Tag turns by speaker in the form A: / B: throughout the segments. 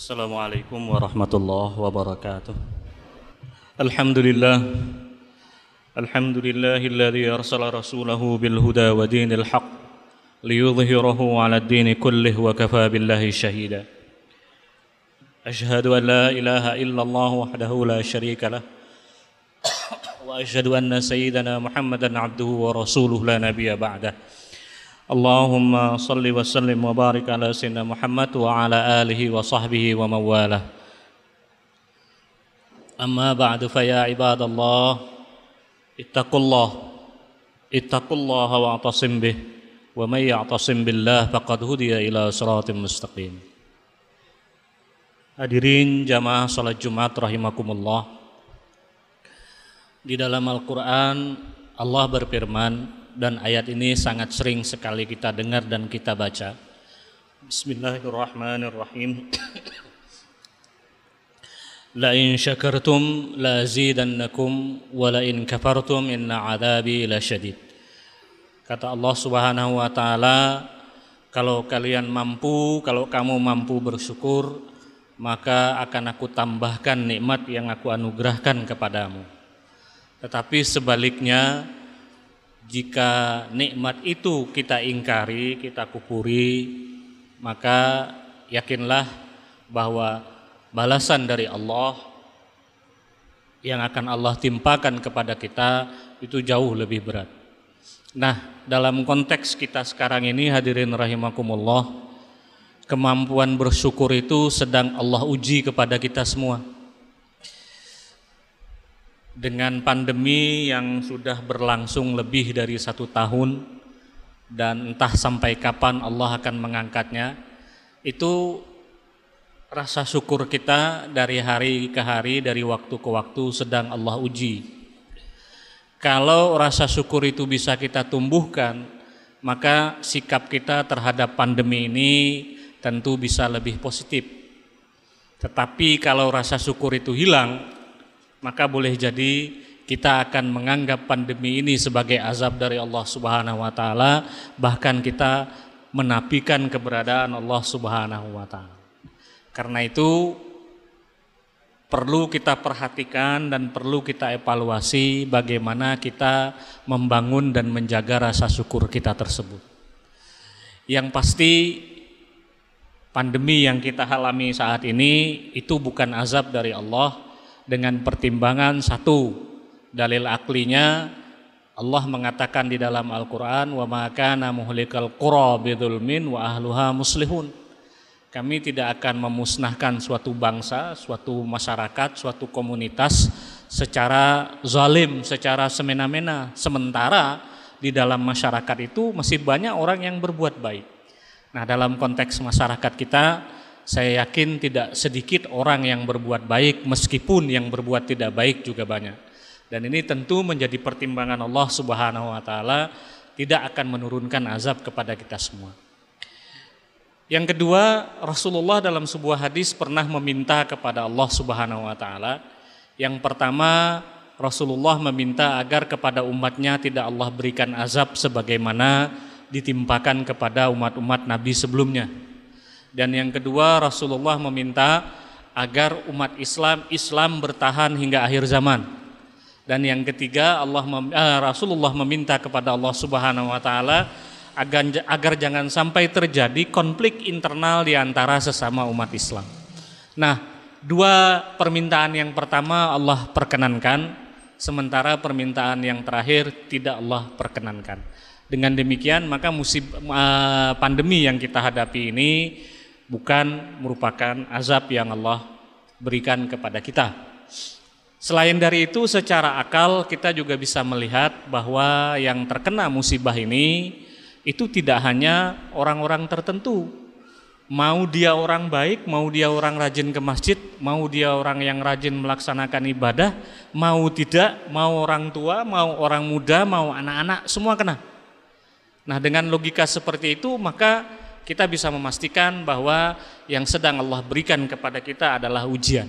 A: السلام عليكم ورحمة الله وبركاته. الحمد لله الحمد لله الذي أرسل رسوله بالهدى ودين الحق ليظهره على الدين كله وكفى بالله شهيدا. أشهد أن لا إله إلا الله وحده لا شريك له وأشهد أن سيدنا محمدا عبده ورسوله لا نبي بعده. اللهم صل وسلم وبارك على سيدنا محمد وعلى آله وصحبه ومن والاه أما بعد فيا عباد الله اتقوا الله اتقوا الله واعتصم به ومن يعتصم بالله فقد هدي إلى صراط مستقيم Hadirin jamaah salat Jumat rahimakumullah Di dalam Al-Quran Allah berfirman dan ayat ini sangat sering sekali kita dengar dan kita baca Bismillahirrahmanirrahim La in syakartum la zidannakum wa la in kafartum inna adabi la syadid. Kata Allah Subhanahu wa taala, kalau kalian mampu, kalau kamu mampu bersyukur, maka akan aku tambahkan nikmat yang aku anugerahkan kepadamu. Tetapi sebaliknya, jika nikmat itu kita ingkari, kita kupuri, maka yakinlah bahwa balasan dari Allah yang akan Allah timpakan kepada kita itu jauh lebih berat. Nah, dalam konteks kita sekarang ini hadirin rahimakumullah, kemampuan bersyukur itu sedang Allah uji kepada kita semua. Dengan pandemi yang sudah berlangsung lebih dari satu tahun dan entah sampai kapan Allah akan mengangkatnya, itu rasa syukur kita dari hari ke hari, dari waktu ke waktu sedang Allah uji. Kalau rasa syukur itu bisa kita tumbuhkan, maka sikap kita terhadap pandemi ini tentu bisa lebih positif. Tetapi kalau rasa syukur itu hilang, maka boleh jadi kita akan menganggap pandemi ini sebagai azab dari Allah Subhanahu wa taala, bahkan kita menafikan keberadaan Allah Subhanahu wa taala. Karena itu perlu kita perhatikan dan perlu kita evaluasi bagaimana kita membangun dan menjaga rasa syukur kita tersebut. Yang pasti pandemi yang kita alami saat ini itu bukan azab dari Allah dengan pertimbangan satu dalil aklinya Allah mengatakan di dalam Al-Qur'an wa ma kana muhlikal qura bidzulmin wa ahluha muslihun kami tidak akan memusnahkan suatu bangsa, suatu masyarakat, suatu komunitas secara zalim, secara semena-mena. Sementara di dalam masyarakat itu masih banyak orang yang berbuat baik. Nah, dalam konteks masyarakat kita, saya yakin tidak sedikit orang yang berbuat baik meskipun yang berbuat tidak baik juga banyak. Dan ini tentu menjadi pertimbangan Allah Subhanahu wa taala tidak akan menurunkan azab kepada kita semua. Yang kedua, Rasulullah dalam sebuah hadis pernah meminta kepada Allah Subhanahu wa taala. Yang pertama, Rasulullah meminta agar kepada umatnya tidak Allah berikan azab sebagaimana ditimpakan kepada umat-umat Nabi sebelumnya. Dan yang kedua, Rasulullah meminta agar umat Islam Islam bertahan hingga akhir zaman. Dan yang ketiga, Allah eh, Rasulullah meminta kepada Allah Subhanahu wa taala agar, agar jangan sampai terjadi konflik internal di antara sesama umat Islam. Nah, dua permintaan yang pertama Allah perkenankan, sementara permintaan yang terakhir tidak Allah perkenankan. Dengan demikian, maka musib, uh, pandemi yang kita hadapi ini bukan merupakan azab yang Allah berikan kepada kita. Selain dari itu, secara akal kita juga bisa melihat bahwa yang terkena musibah ini itu tidak hanya orang-orang tertentu. Mau dia orang baik, mau dia orang rajin ke masjid, mau dia orang yang rajin melaksanakan ibadah, mau tidak, mau orang tua, mau orang muda, mau anak-anak, semua kena. Nah, dengan logika seperti itu, maka kita bisa memastikan bahwa yang sedang Allah berikan kepada kita adalah ujian.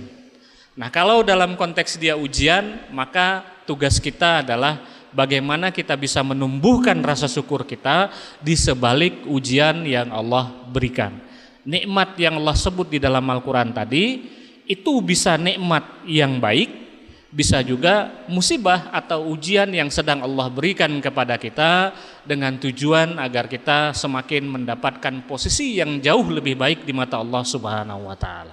A: Nah, kalau dalam konteks dia ujian, maka tugas kita adalah bagaimana kita bisa menumbuhkan rasa syukur kita di sebalik ujian yang Allah berikan. nikmat yang Allah sebut di dalam Al-Qur'an tadi itu bisa nikmat yang baik, bisa juga musibah atau ujian yang sedang Allah berikan kepada kita dengan tujuan agar kita semakin mendapatkan posisi yang jauh lebih baik di mata Allah Subhanahu wa taala.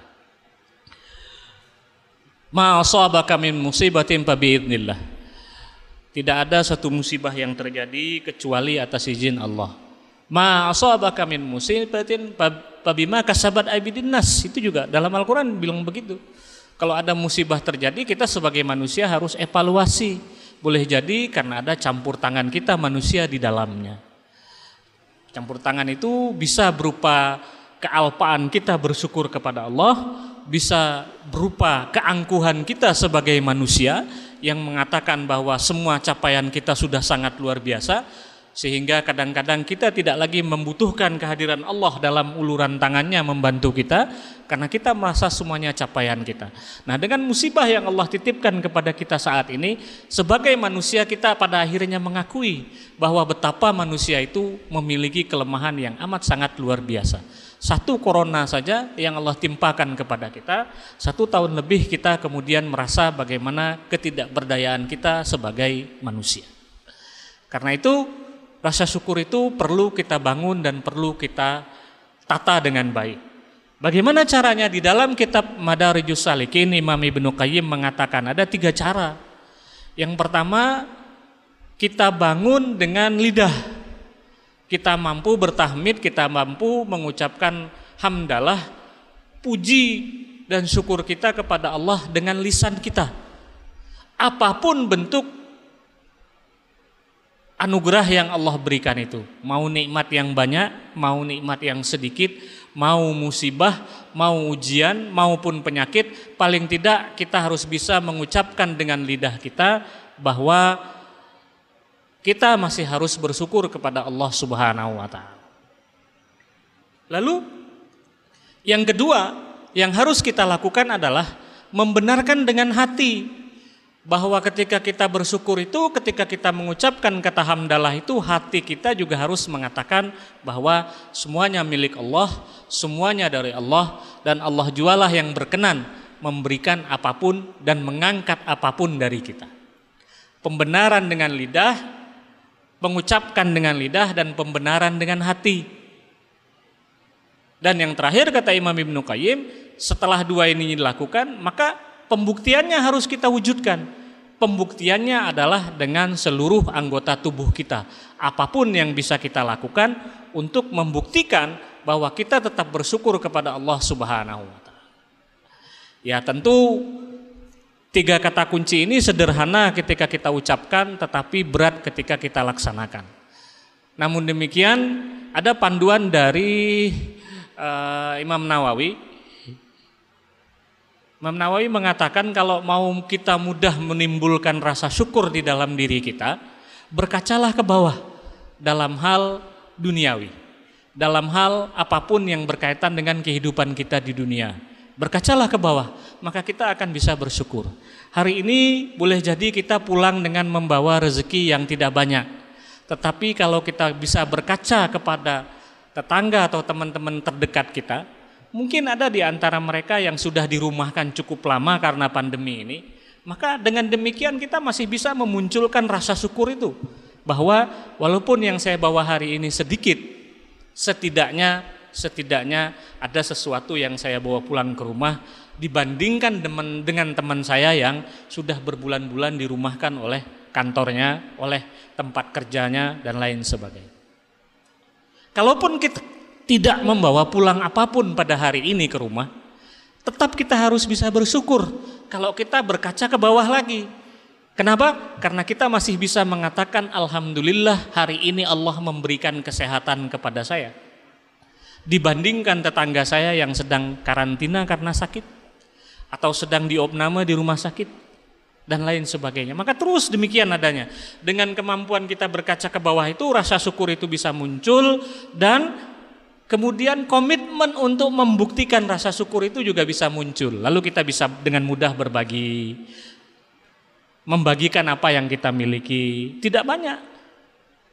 A: Ma asabaka min musibatin fa Tidak ada satu musibah yang terjadi kecuali atas izin Allah. Ma asabaka min musibatin fa bima kasabat aydin nas. Itu juga dalam Al-Qur'an bilang begitu. Kalau ada musibah terjadi, kita sebagai manusia harus evaluasi. Boleh jadi karena ada campur tangan kita manusia di dalamnya. Campur tangan itu bisa berupa kealpaan kita bersyukur kepada Allah, bisa berupa keangkuhan kita sebagai manusia yang mengatakan bahwa semua capaian kita sudah sangat luar biasa sehingga kadang-kadang kita tidak lagi membutuhkan kehadiran Allah dalam uluran tangannya membantu kita karena kita merasa semuanya capaian kita. Nah, dengan musibah yang Allah titipkan kepada kita saat ini, sebagai manusia kita pada akhirnya mengakui bahwa betapa manusia itu memiliki kelemahan yang amat sangat luar biasa. Satu corona saja yang Allah timpakan kepada kita, satu tahun lebih kita kemudian merasa bagaimana ketidakberdayaan kita sebagai manusia. Karena itu rasa syukur itu perlu kita bangun dan perlu kita tata dengan baik. Bagaimana caranya di dalam kitab Madarijus Salikin Imam Ibnu Qayyim mengatakan ada tiga cara. Yang pertama kita bangun dengan lidah kita mampu bertahmid, kita mampu mengucapkan hamdalah, puji dan syukur kita kepada Allah dengan lisan kita. Apa pun bentuk anugerah yang Allah berikan itu, mau nikmat yang banyak, mau nikmat yang sedikit, mau musibah, mau ujian, maupun penyakit, paling tidak kita harus bisa mengucapkan dengan lidah kita bahwa kita masih harus bersyukur kepada Allah Subhanahu wa taala. Lalu yang kedua yang harus kita lakukan adalah membenarkan dengan hati bahwa ketika kita bersyukur itu ketika kita mengucapkan kata hamdalah itu hati kita juga harus mengatakan bahwa semuanya milik Allah, semuanya dari Allah dan Allah jualah yang berkenan memberikan apa pun dan mengangkat apa pun dari kita. Pembenaran dengan lidah mengucapkan dengan lidah dan pembenaran dengan hati. Dan yang terakhir kata Imam Ibnu Qayyim, setelah dua ini dilakukan, maka pembuktiannya harus kita wujudkan. Pembuktiannya adalah dengan seluruh anggota tubuh kita. Apa pun yang bisa kita lakukan untuk membuktikan bahwa kita tetap bersyukur kepada Allah Subhanahu wa taala. Ya, tentu Tiga kata kunci ini sederhana ketika kita ucapkan tetapi berat ketika kita laksanakan. Namun demikian ada panduan dari uh, Imam Nawawi. Imam Nawawi mengatakan kalau mau kita mudah menimbulkan rasa syukur di dalam diri kita, berkacalah ke bawah dalam hal duniawi. Dalam hal apa pun yang berkaitan dengan kehidupan kita di dunia Berkacalah ke bawah, maka kita akan bisa bersyukur. Hari ini boleh jadi kita pulang dengan membawa rezeki yang tidak banyak. Tetapi kalau kita bisa berkaca kepada tetangga atau teman-teman terdekat kita, mungkin ada di antara mereka yang sudah dirumahkan cukup lama karena pandemi ini, maka dengan demikian kita masih bisa memunculkan rasa syukur itu. Bahwa walaupun yang saya bawa hari ini sedikit, setidaknya setidaknya ada sesuatu yang saya bawa pulang ke rumah dibandingkan dengan teman saya yang sudah berbulan-bulan dirumahkan oleh kantornya, oleh tempat kerjanya dan lain sebagainya. Kalaupun kita tidak membawa pulang apa pun pada hari ini ke rumah, tetap kita harus bisa bersyukur kalau kita berkaca ke bawah lagi. Kenapa? Karena kita masih bisa mengatakan alhamdulillah hari ini Allah memberikan kesehatan kepada saya dibandingkan tetangga saya yang sedang karantina karena sakit atau sedang diopname di rumah sakit dan lain sebagainya. Maka terus demikian adanya. Dengan kemampuan kita berkaca ke bawah itu rasa syukur itu bisa muncul dan kemudian komitmen untuk membuktikan rasa syukur itu juga bisa muncul. Lalu kita bisa dengan mudah berbagi membagikan apa yang kita miliki. Tidak banyak.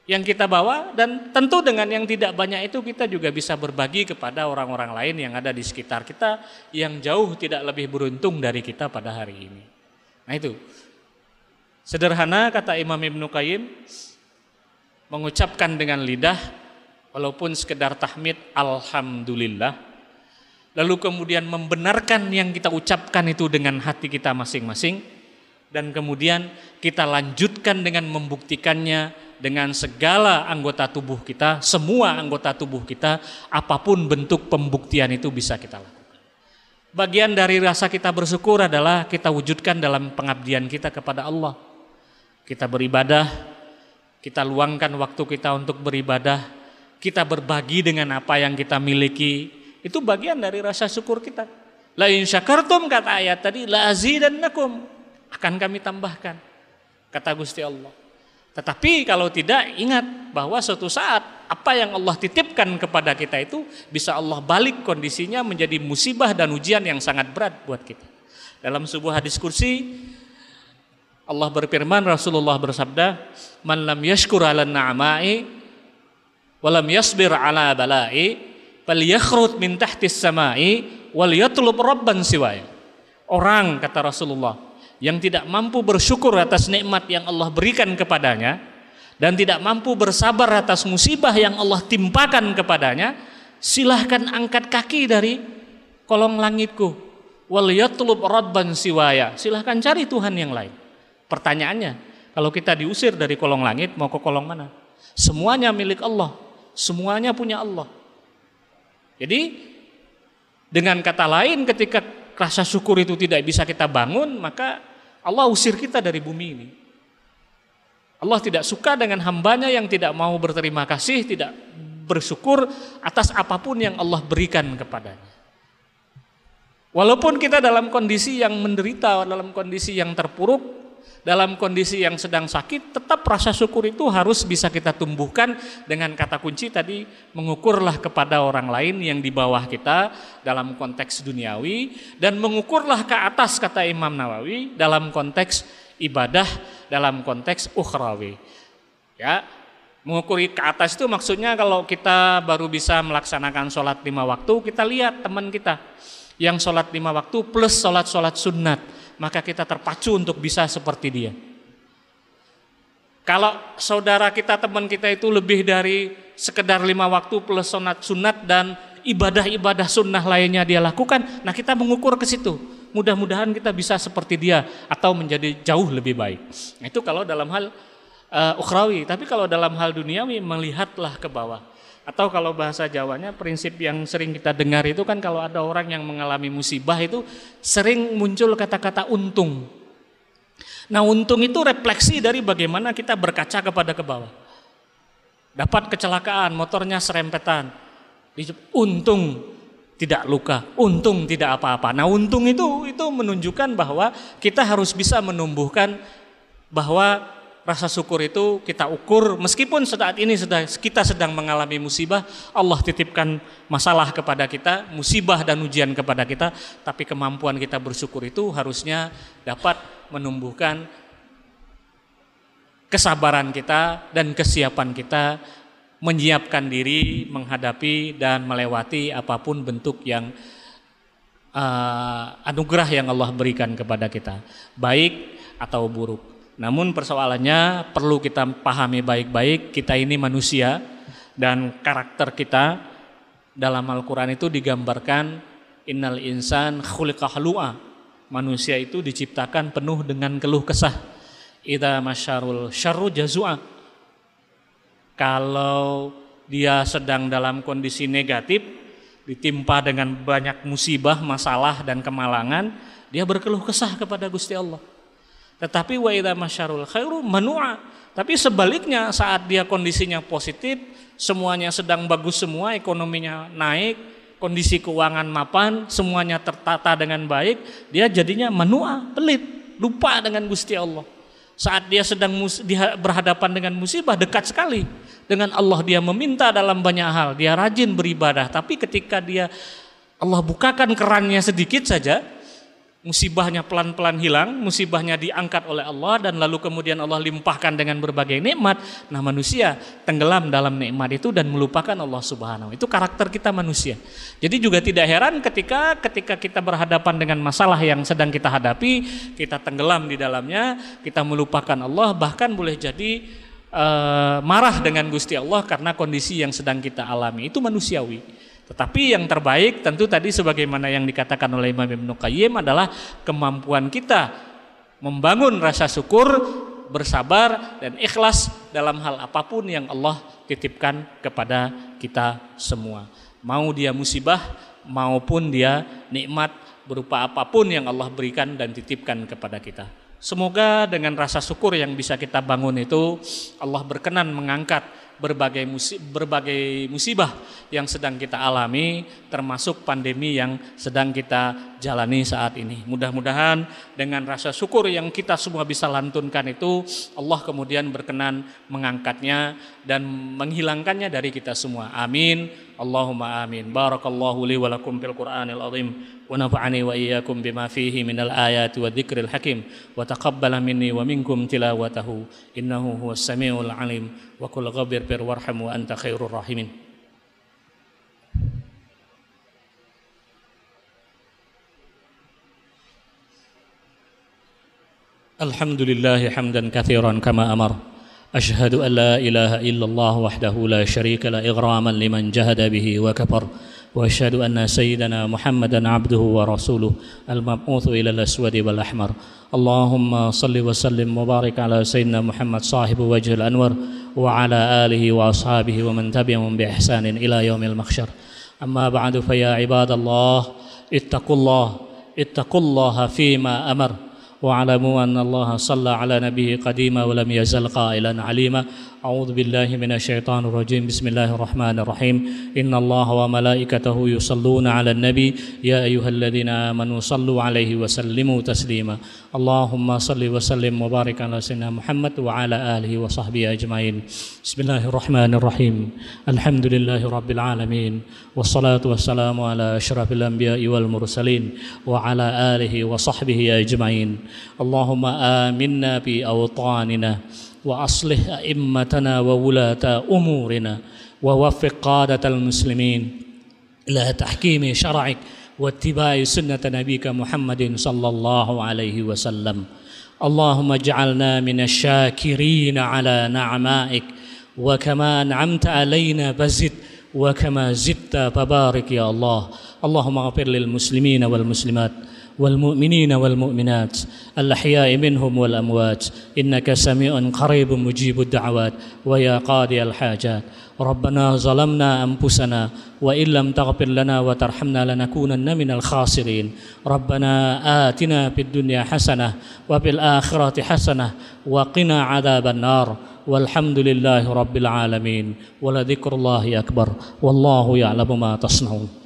A: yang kita bawa dan tentu dengan yang tidak banyak itu kita juga bisa berbagi kepada orang-orang lain yang ada di sekitar kita yang jauh tidak lebih beruntung dari kita pada hari ini. Nah itu sederhana kata Imam Ibnu Qayyim mengucapkan dengan lidah walaupun sekedar tahmid alhamdulillah lalu kemudian membenarkan yang kita ucapkan itu dengan hati kita masing-masing dan kemudian kita lanjutkan dengan membuktikannya dengan segala anggota tubuh kita, semua anggota tubuh kita, apa pun bentuk pembuktian itu bisa kita lakukan. Bagian dari rasa kita bersyukur adalah kita wujudkan dalam pengabdian kita kepada Allah. Kita beribadah, kita luangkan waktu kita untuk beribadah, kita berbagi dengan apa yang kita miliki, itu bagian dari rasa syukur kita. La in syakartum kata ayat tadi la azidannakum akan kami tambahkan. Kata Gusti Allah. Tetapi kalau tidak ingat bahwa suatu saat apa yang Allah titipkan kepada kita itu bisa Allah balik kondisinya menjadi musibah dan ujian yang sangat berat buat kita. Dalam sebuah hadis kursi Allah berfirman Rasulullah bersabda, "Man lam yashkur 'ala na'ma'i wa lam yasbir 'ala bala'i falyakhrut min tahtis sama'i wal yatlub rabban siwaya." Orang kata Rasulullah yang tidak mampu bersyukur atas nikmat yang Allah berikan kepadanya dan tidak mampu bersabar atas musibah yang Allah timpakan kepadanya, silahkan angkat kaki dari kolong langitku. Wal yatlub rabban siwaya. Silahkan cari Tuhan yang lain. Pertanyaannya, kalau kita diusir dari kolong langit mau ke kolong mana? Semuanya milik Allah. Semuanya punya Allah. Jadi dengan kata lain ketika rasa syukur itu tidak bisa kita bangun, maka Allah usir kita dari bumi ini. Allah tidak suka dengan hambanya yang tidak mau berterima kasih, tidak bersyukur atas apa pun yang Allah berikan kepadanya. Walaupun kita dalam kondisi yang menderita, dalam kondisi yang terpuruk, dalam kondisi yang sedang sakit, tetap rasa syukur itu harus bisa kita tumbuhkan dengan kata kunci tadi mengukurlah kepada orang lain yang di bawah kita dalam konteks duniawi dan mengukurlah ke atas kata Imam Nawawi dalam konteks ibadah dalam konteks ukhrawi. Ya, mengukuri ke atas itu maksudnya kalau kita baru bisa melaksanakan sholat lima waktu, kita lihat teman kita yang sholat lima waktu plus sholat-sholat sunat maka kita terpacu untuk bisa seperti dia. Kalau saudara kita, teman kita itu lebih dari sekedar lima waktu plus sunat sunat dan ibadah-ibadah sunnah lainnya dia lakukan, nah kita mengukur ke situ. Mudah-mudahan kita bisa seperti dia atau menjadi jauh lebih baik. Itu kalau dalam hal uh, ukhrawi, tapi kalau dalam hal duniawi melihatlah ke bawah. Atau kalau bahasa Jawanya prinsip yang sering kita dengar itu kan kalau ada orang yang mengalami musibah itu sering muncul kata-kata untung. Nah untung itu refleksi dari bagaimana kita berkaca kepada ke bawah. Dapat kecelakaan, motornya serempetan. Untung tidak luka, untung tidak apa-apa. Nah untung itu itu menunjukkan bahwa kita harus bisa menumbuhkan bahwa rasa syukur itu kita ukur. Meskipun saat ini kita sedang mengalami musibah Allah titipkan masalah kepada kita musibah dan ujian kepada kita. Tapi kemampuan kita bersyukur itu harusnya dapat menumbuhkan kesabaran kita dan kesiapan kita menyiapkan diri menghadapi dan melewati apa pun bentuk yang uh, anugerah yang Allah berikan kepada kita baik atau buruk namun persoalannya perlu kita pahami baik-baik, kita ini manusia dan karakter kita dalam Al-Qur'an itu digambarkan innal insan khuliqa. Manusia itu diciptakan penuh dengan keluh kesah. Idza masyarul syarru jazua. Kalau dia sedang dalam kondisi negatif, ditimpa dengan banyak musibah, masalah dan kemalangan, dia berkeluh kesah kepada Gusti Allah. Tetapi wa idza masyarul khairu manua. Tapi sebaliknya saat dia kondisinya positif, semuanya sedang bagus semua, ekonominya naik, kondisi keuangan mapan, semuanya tertata dengan baik, dia jadinya menua, pelit, lupa dengan Gusti Allah. Saat dia sedang berhadapan dengan musibah dekat sekali dengan Allah dia meminta dalam banyak hal, dia rajin beribadah, tapi ketika dia Allah bukakan kerannya sedikit saja, musibahnya pelan-pelan hilang, musibahnya diangkat oleh Allah dan lalu kemudian Allah limpahkan dengan berbagai nikmat. Nah, manusia tenggelam dalam nikmat itu dan melupakan Allah Subhanahu. Itu karakter kita manusia. Jadi juga tidak heran ketika ketika kita berhadapan dengan masalah yang sedang kita hadapi, kita tenggelam di dalamnya, kita melupakan Allah, bahkan boleh jadi uh, marah dengan Gusti Allah karena kondisi yang sedang kita alami. Itu manusiawi. Tetapi yang terbaik tentu tadi sebagaimana yang dikatakan oleh Imam Ibnu Qayyim adalah kemampuan kita membangun rasa syukur, bersabar dan ikhlas dalam hal apa pun yang Allah titipkan kepada kita semua. Mau dia musibah maupun dia nikmat berupa apa pun yang Allah berikan dan titipkan kepada kita. Semoga dengan rasa syukur yang bisa kita bangun itu Allah berkenan mengangkat berbagai berbagai musibah yang sedang kita alami termasuk pandemi yang sedang kita jalani saat ini. Mudah-mudahan dengan rasa syukur yang kita semua bisa lantunkan itu Allah kemudian berkenan mengangkatnya dan menghilangkannya dari kita semua. Amin. Allahumma amin. Barakallahu li wa lakum fil Qur'anil azim ونفعني وإياكم بما فيه من الآيات والذكر الحكيم. وتقبل مني ومنكم تلاوته. إنه هو السميع العليم. وكل غبر بر وارحم وأنت خير الراحمين. الحمد لله حمدا كثيرا كما أمر. أشهد أن لا إله إلا الله وحده لا شريك لا إغراما لمن جهد به وكفر. وأشهد أن سيدنا محمدا عبده ورسوله المبعوث إلى الأسود والأحمر. اللهم صل وسلم وبارك على سيدنا محمد صاحب وجه الأنور وعلى آله وأصحابه ومن تبعهم بإحسان إلى يوم المخشر أما بعد فيا عباد الله اتقوا الله اتقوا الله فيما أمر. واعلموا أن الله صلى على نبيه قديما ولم يزل قائلا عليما. أعوذ بالله من الشيطان الرجيم. بسم الله الرحمن الرحيم. إن الله وملائكته يصلون على النبي. يا أيها الذين آمنوا صلوا عليه وسلموا تسليما. اللهم صل وسلم وبارك على سيدنا محمد وعلى آله وصحبه أجمعين. بسم الله الرحمن الرحيم. الحمد لله رب العالمين. والصلاة والسلام على أشرف الأنبياء والمرسلين وعلى آله وصحبه أجمعين. اللهم آمنا في أوطاننا وأصلح أئمتنا وولاة أمورنا ووفق قادة المسلمين إلى تحكيم شرعك واتباع سنة نبيك محمد صلى الله عليه وسلم. اللهم اجعلنا من الشاكرين على نعمائك وكما أنعمت علينا فزد وكما زدت فبارك يا الله. اللهم اغفر للمسلمين والمسلمات. والمؤمنين والمؤمنات الأحياء منهم والأموات. إنك سميع قريب مجيب الدعوات. ويا قاضي الحاجات. ربنا ظلمنا أنفسنا وإن لم تغفر لنا وترحمنا لنكونن من الخاسرين. ربنا آتنا في الدنيا حسنة وفي الآخرة حسنة وقنا عذاب النار. والحمد لله رب العالمين. ولذكر الله أكبر. والله يعلم ما تصنعون.